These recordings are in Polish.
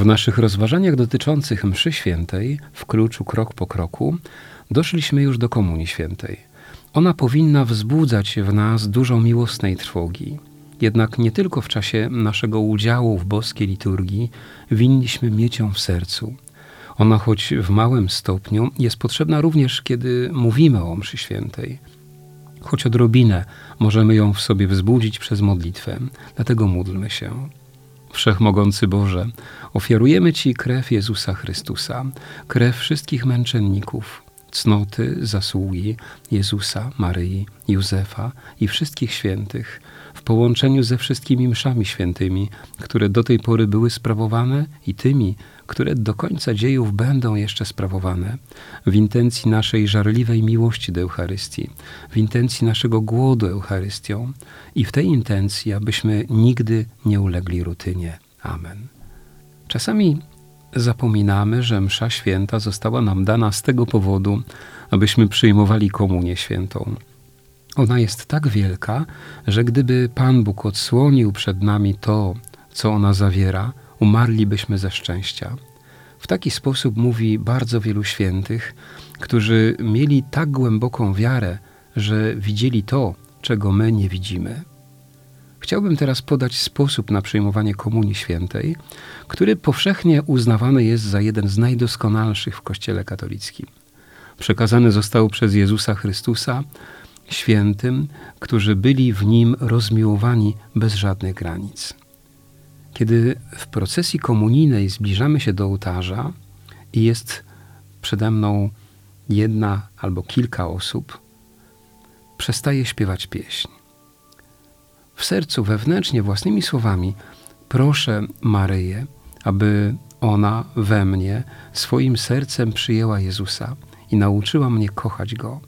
W naszych rozważaniach dotyczących mszy świętej, w kluczu krok po kroku, doszliśmy już do Komunii Świętej. Ona powinna wzbudzać w nas dużo miłosnej trwogi. Jednak nie tylko w czasie naszego udziału w boskiej liturgii winniśmy mieć ją w sercu. Ona, choć w małym stopniu, jest potrzebna również, kiedy mówimy o mszy świętej. Choć odrobinę możemy ją w sobie wzbudzić przez modlitwę, dlatego módlmy się. Wszechmogący Boże, ofiarujemy Ci krew Jezusa Chrystusa, krew wszystkich męczenników, cnoty, zasługi Jezusa, Maryi, Józefa i wszystkich świętych, w połączeniu ze wszystkimi mszami świętymi, które do tej pory były sprawowane i tymi, które do końca dziejów będą jeszcze sprawowane, w intencji naszej żarliwej miłości do Eucharystii, w intencji naszego głodu Eucharystią i w tej intencji, abyśmy nigdy nie ulegli rutynie. Amen. Czasami zapominamy, że Msza Święta została nam dana z tego powodu, abyśmy przyjmowali Komunię Świętą. Ona jest tak wielka, że gdyby Pan Bóg odsłonił przed nami to, co ona zawiera, umarlibyśmy ze szczęścia. W taki sposób mówi bardzo wielu świętych, którzy mieli tak głęboką wiarę, że widzieli to, czego my nie widzimy. Chciałbym teraz podać sposób na przyjmowanie Komunii Świętej, który powszechnie uznawany jest za jeden z najdoskonalszych w Kościele katolickim. Przekazany został przez Jezusa Chrystusa świętym, którzy byli w nim rozmiłowani bez żadnych granic. Kiedy w procesji komunijnej zbliżamy się do ołtarza i jest przede mną jedna albo kilka osób, przestaje śpiewać pieśń. W sercu wewnętrznie, własnymi słowami, proszę Maryję, aby ona we mnie swoim sercem przyjęła Jezusa i nauczyła mnie kochać Go.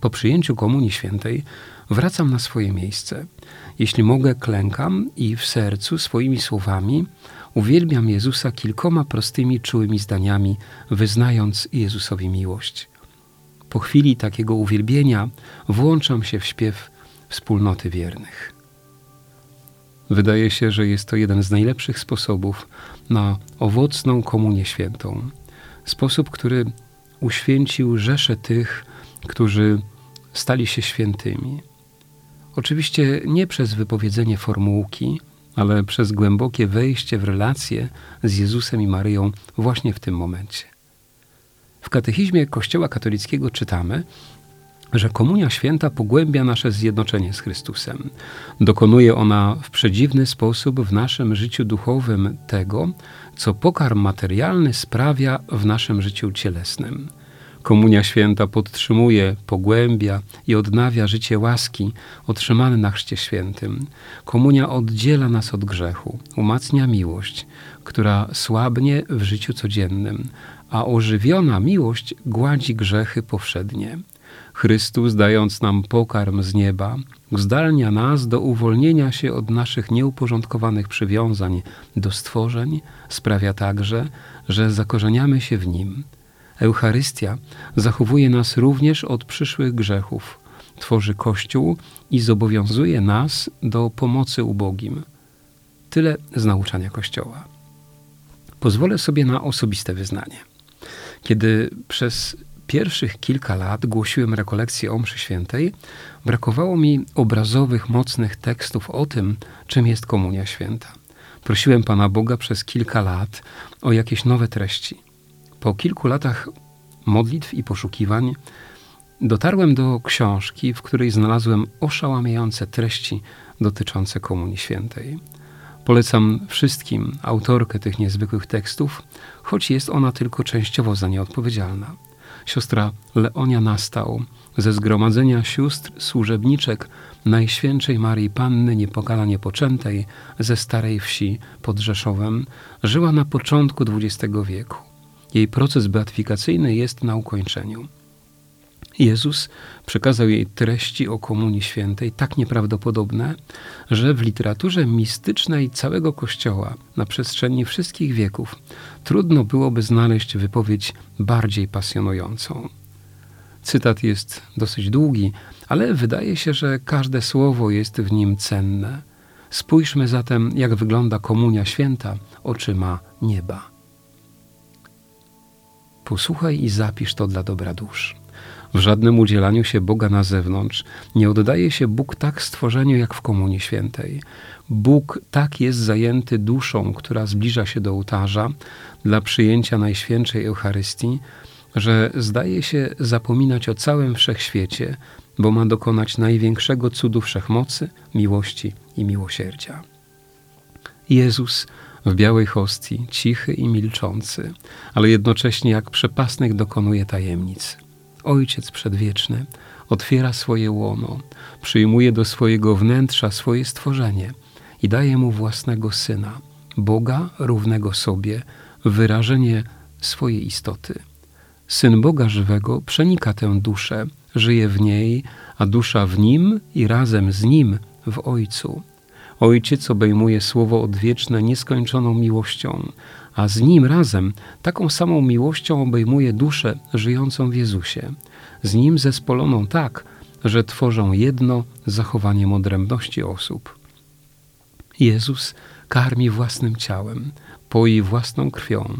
Po przyjęciu Komunii Świętej wracam na swoje miejsce. Jeśli mogę, klękam i w sercu swoimi słowami uwielbiam Jezusa kilkoma prostymi, czułymi zdaniami, wyznając Jezusowi miłość. Po chwili takiego uwielbienia włączam się w śpiew wspólnoty wiernych. Wydaje się, że jest to jeden z najlepszych sposobów na owocną komunię świętą. Sposób, który uświęcił rzesze tych, którzy stali się świętymi. Oczywiście nie przez wypowiedzenie formułki, ale przez głębokie wejście w relacje z Jezusem i Maryją właśnie w tym momencie. W katechizmie Kościoła katolickiego czytamy, że Komunia Święta pogłębia nasze zjednoczenie z Chrystusem. Dokonuje ona w przedziwny sposób w naszym życiu duchowym tego, co pokarm materialny sprawia w naszym życiu cielesnym. Komunia Święta podtrzymuje, pogłębia i odnawia życie łaski otrzymane na Chrzcie Świętym. Komunia oddziela nas od grzechu, umacnia miłość, która słabnie w życiu codziennym, a ożywiona miłość gładzi grzechy powszednie. Chrystus, dając nam pokarm z nieba, zdalnia nas do uwolnienia się od naszych nieuporządkowanych przywiązań do stworzeń, sprawia także, że zakorzeniamy się w Nim. Eucharystia zachowuje nas również od przyszłych grzechów, tworzy Kościół i zobowiązuje nas do pomocy ubogim. Tyle z nauczania Kościoła. Pozwolę sobie na osobiste wyznanie. Kiedy przez pierwszych kilka lat głosiłem rekolekcję o mszy świętej, brakowało mi obrazowych, mocnych tekstów o tym, czym jest komunia święta. Prosiłem Pana Boga przez kilka lat o jakieś nowe treści. Po kilku latach modlitw i poszukiwań dotarłem do książki, w której znalazłem oszałamiające treści dotyczące Komunii Świętej. Polecam wszystkim autorkę tych niezwykłych tekstów, choć jest ona tylko częściowo za nie odpowiedzialna. Siostra Leonia Nastał ze zgromadzenia sióstr służebniczek Najświętszej Marii Panny Niepokalanie Poczętej ze Starej Wsi pod Rzeszowem żyła na początku XX wieku. Jej proces beatyfikacyjny jest na ukończeniu. Jezus przekazał jej treści o Komunii Świętej tak nieprawdopodobne, że w literaturze mistycznej całego Kościoła na przestrzeni wszystkich wieków trudno byłoby znaleźć wypowiedź bardziej pasjonującą. Cytat jest dosyć długi, ale wydaje się, że każde słowo jest w nim cenne. Spójrzmy zatem, jak wygląda Komunia Święta oczyma nieba. Posłuchaj i zapisz to dla dobra dusz. W żadnym udzielaniu się Boga na zewnątrz nie oddaje się Bóg tak stworzeniu jak w Komunii Świętej. Bóg tak jest zajęty duszą, która zbliża się do ołtarza dla przyjęcia Najświętszej Eucharystii, że zdaje się zapominać o całym wszechświecie, bo ma dokonać największego cudu wszechmocy, miłości i miłosierdzia. Jezus w białej hostii, cichy i milczący, ale jednocześnie jak przepasnych dokonuje tajemnic. Ojciec Przedwieczny otwiera swoje łono, przyjmuje do swojego wnętrza swoje stworzenie i daje mu własnego Syna, Boga równego sobie, wyrażenie swojej istoty. Syn Boga żywego przenika tę duszę, żyje w niej, a dusza w nim i razem z nim w Ojcu. Ojciec obejmuje słowo odwieczne nieskończoną miłością, a z nim razem taką samą miłością obejmuje duszę żyjącą w Jezusie, z nim zespoloną tak, że tworzą jedno zachowanie odrębności osób. Jezus karmi własnym ciałem, poi własną krwią.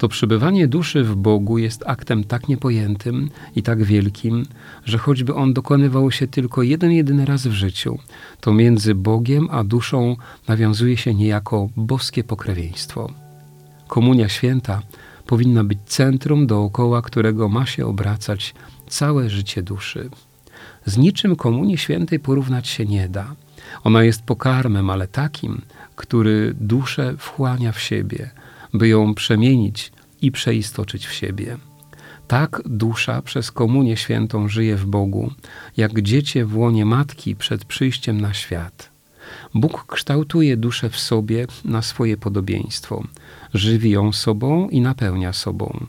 To przebywanie duszy w Bogu jest aktem tak niepojętym i tak wielkim, że choćby on dokonywał się tylko jeden jedyny raz w życiu, to między Bogiem a duszą nawiązuje się niejako boskie pokrewieństwo. Komunia Święta powinna być centrum, dookoła którego ma się obracać całe życie duszy. Z niczym Komunii Świętej porównać się nie da. Ona jest pokarmem, ale takim, który duszę wchłania w siebie, by ją przemienić i przeistoczyć w siebie. Tak dusza przez Komunię Świętą żyje w Bogu, jak dziecię w łonie matki przed przyjściem na świat. Bóg kształtuje duszę w sobie na swoje podobieństwo, żywi ją sobą i napełnia sobą.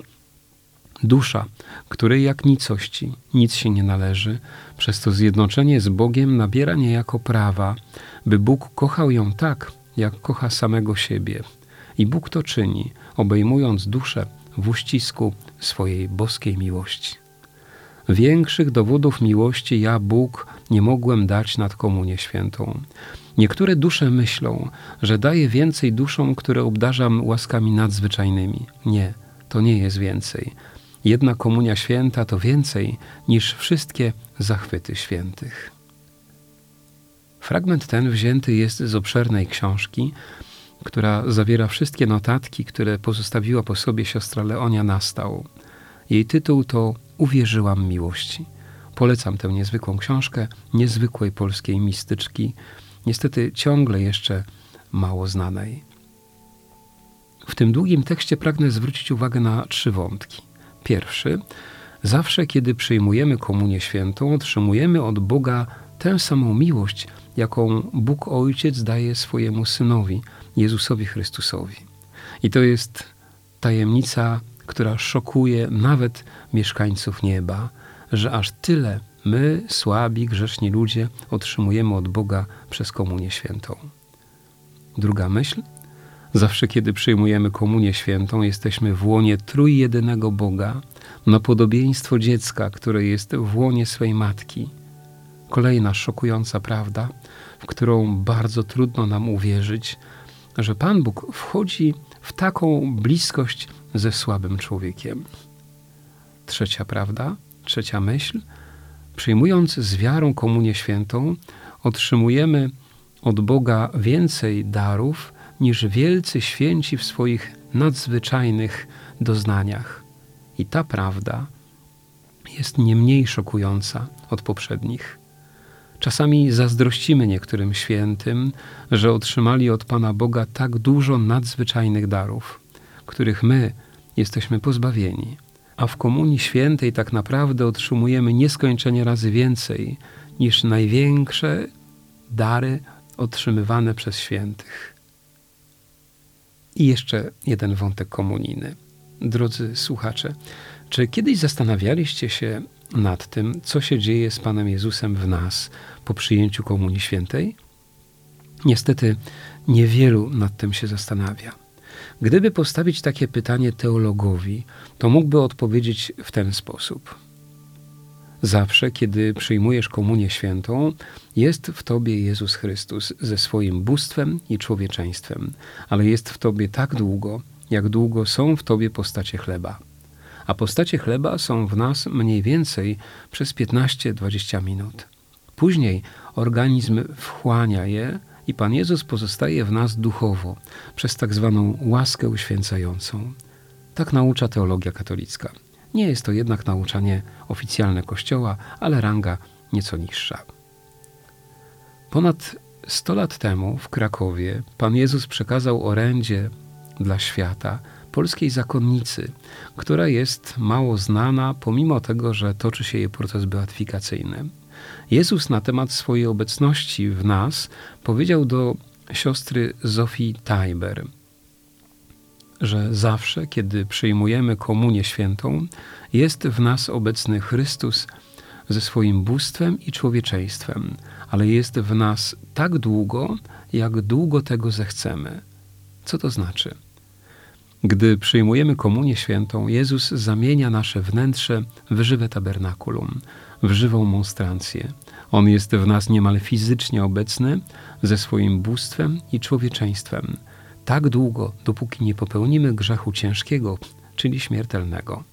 Dusza, której jak nicości nic się nie należy, przez to zjednoczenie z Bogiem nabiera niejako prawa, by Bóg kochał ją tak, jak kocha samego siebie. I Bóg to czyni, obejmując duszę w uścisku swojej boskiej miłości. Większych dowodów miłości ja, Bóg, nie mogłem dać nad Komunię Świętą. Niektóre dusze myślą, że daję więcej duszom, które obdarzam łaskami nadzwyczajnymi. Nie, to nie jest więcej. Jedna Komunia Święta to więcej niż wszystkie zachwyty świętych. Fragment ten wzięty jest z obszernej książki, która zawiera wszystkie notatki, które pozostawiła po sobie siostra Leonia Nastał. Jej tytuł to Uwierzyłam miłości. Polecam tę niezwykłą książkę niezwykłej polskiej mistyczki, niestety ciągle jeszcze mało znanej. W tym długim tekście pragnę zwrócić uwagę na trzy wątki. Pierwszy, zawsze kiedy przyjmujemy Komunię Świętą, otrzymujemy od Boga tę samą miłość, jaką Bóg Ojciec daje swojemu Synowi, Jezusowi Chrystusowi. I to jest tajemnica, która szokuje nawet mieszkańców nieba, że aż tyle my, słabi, grzeszni ludzie, otrzymujemy od Boga przez Komunię Świętą. Druga myśl. Zawsze, kiedy przyjmujemy Komunię Świętą, jesteśmy w łonie trójjedynego Boga, na podobieństwo dziecka, które jest w łonie swej matki. Kolejna szokująca prawda, w którą bardzo trudno nam uwierzyć, że Pan Bóg wchodzi w taką bliskość ze słabym człowiekiem. Trzecia prawda, trzecia myśl. Przyjmując z wiarą Komunię Świętą, otrzymujemy od Boga więcej darów niż wielcy święci w swoich nadzwyczajnych doznaniach. I ta prawda jest nie mniej szokująca od poprzednich. Czasami zazdrościmy niektórym świętym, że otrzymali od Pana Boga tak dużo nadzwyczajnych darów, których my jesteśmy pozbawieni. a w Komunii Świętej tak naprawdę otrzymujemy nieskończenie razy więcej niż największe dary otrzymywane przez świętych. I jeszcze jeden wątek komunijny. Drodzy słuchacze, czy kiedyś zastanawialiście się nad tym, co się dzieje z Panem Jezusem w nas po przyjęciu Komunii Świętej? Niestety niewielu nad tym się zastanawia. Gdyby postawić takie pytanie teologowi, to mógłby odpowiedzieć w ten sposób. Zawsze, kiedy przyjmujesz Komunię Świętą, jest w Tobie Jezus Chrystus ze swoim bóstwem i człowieczeństwem, ale jest w Tobie tak długo, jak długo są w Tobie postacie chleba. A postacie chleba są w nas mniej więcej przez 15-20 minut. Później organizm wchłania je i Pan Jezus pozostaje w nas duchowo przez tak zwaną łaskę uświęcającą. Tak naucza teologia katolicka. Nie jest to jednak nauczanie oficjalne Kościoła, ale ranga nieco niższa. Ponad 100 lat temu w Krakowie Pan Jezus przekazał orędzie dla świata polskiej zakonnicy, która jest mało znana, pomimo tego, że toczy się jej proces beatyfikacyjny. Jezus na temat swojej obecności w nas powiedział do siostry Zofii Tajber, że zawsze, kiedy przyjmujemy komunię świętą, jest w nas obecny Chrystus ze swoim bóstwem i człowieczeństwem, ale jest w nas tak długo, jak długo tego zechcemy. Co to znaczy? Gdy przyjmujemy komunię świętą, Jezus zamienia nasze wnętrze w żywe tabernakulum, w żywą monstrancję. On jest w nas niemal fizycznie obecny ze swoim bóstwem i człowieczeństwem, tak długo, dopóki nie popełnimy grzechu ciężkiego, czyli śmiertelnego.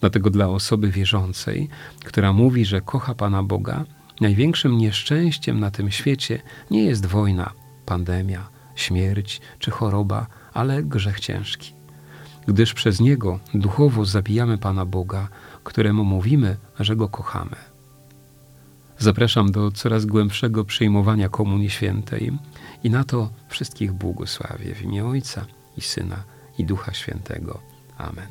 Dlatego dla osoby wierzącej, która mówi, że kocha Pana Boga, największym nieszczęściem na tym świecie nie jest wojna, pandemia, śmierć czy choroba, ale grzech ciężki. Gdyż przez niego duchowo zabijamy Pana Boga, któremu mówimy, że go kochamy. Zapraszam do coraz głębszego przyjmowania Komunii Świętej i na to wszystkich błogosławię w imię Ojca i Syna i Ducha Świętego. Amen.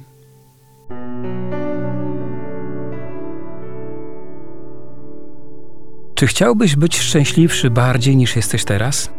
Czy chciałbyś być szczęśliwszy bardziej niż jesteś teraz?